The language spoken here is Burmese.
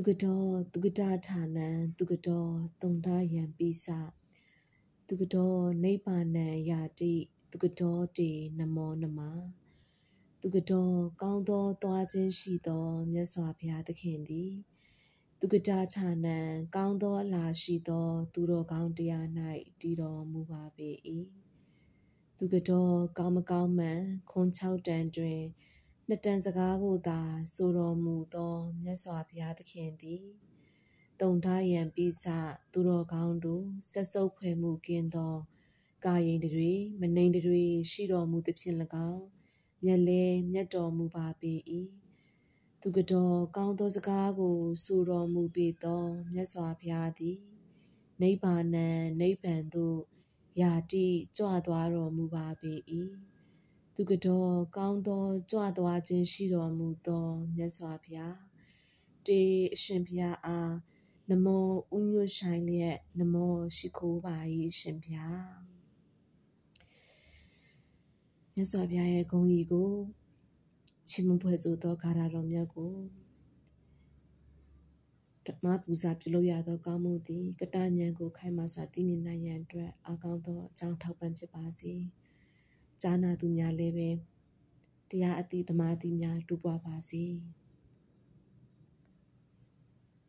သူကတော်သူကတာဌာနံသူကတော်တုံတယံပိစသူကတော်နိဗ္ဗာနံယာတိသူကတော်တေနမောနမသူကတော်ကောင်းသောသွားခြင်းရှိသောမြတ်စွာဘုရားသခင်သည်သူကတာဌာနံကောင်းသောအလားရှိသော သူတော်ကောင်းတရား၌တည်တော်မူပါပေ၏သူကတော်ကောင်းမကောင်းမှန်ခွန်6တန်တွင်နှစ်တန်စကားကိုသာဆိုတော်မူသော မြတ်စွာဘုရားသခင်သည်တုံထားရန်ပိစသူတော်ကောင်းတို့ဆက်ဆုပ်ဖွယ်မှုကင်းသော ကာယိန်တွေမနှိမ်တွေရှိတော်မူသဖြင့်၎င်းမြတ်လဲမြတ်တော်မူပါပေ၏သူကတော်ကောင်းသောစကားကိုဆိုတော်မူပေသောမြတ်စွာဘုရားသည်နိဗ္ဗာန်နိဗ္ဗာန်သို့ယာတိကြွသွားတော်မူပါပေ၏သူကတော်ကောင်းသောကြွသွားခြင်းရှိတော်မူသောမြတ်စွာဘုရား တေအရှင်ဘုရားအားနမောဥညွတ်ဆိုင်လျက်နမောရှိခိုးပါ၏ရှင်ဘုရားမြတ်စွာဘုရားရဲ့ဂုဏ်ကြီးကိုချီးမွမ်းဖွဲ့ဆိုသောဂါရတော်မြတ်ကိုဓမ္မပူဇာပြုလို့ရသောကောင်းမှုသည်ကတဉဏ်ကိုခိုင်မာစွာသိမြင်နိုင်ရန်အတွက်အကောင်းသောအကြောင်းထောက်ပံ့ဖြစ်ပါစေ။ကြားနာသူများလည်းပဲတရားအသည့်ဓမ္မအသည့်များတူပွားပါစေ။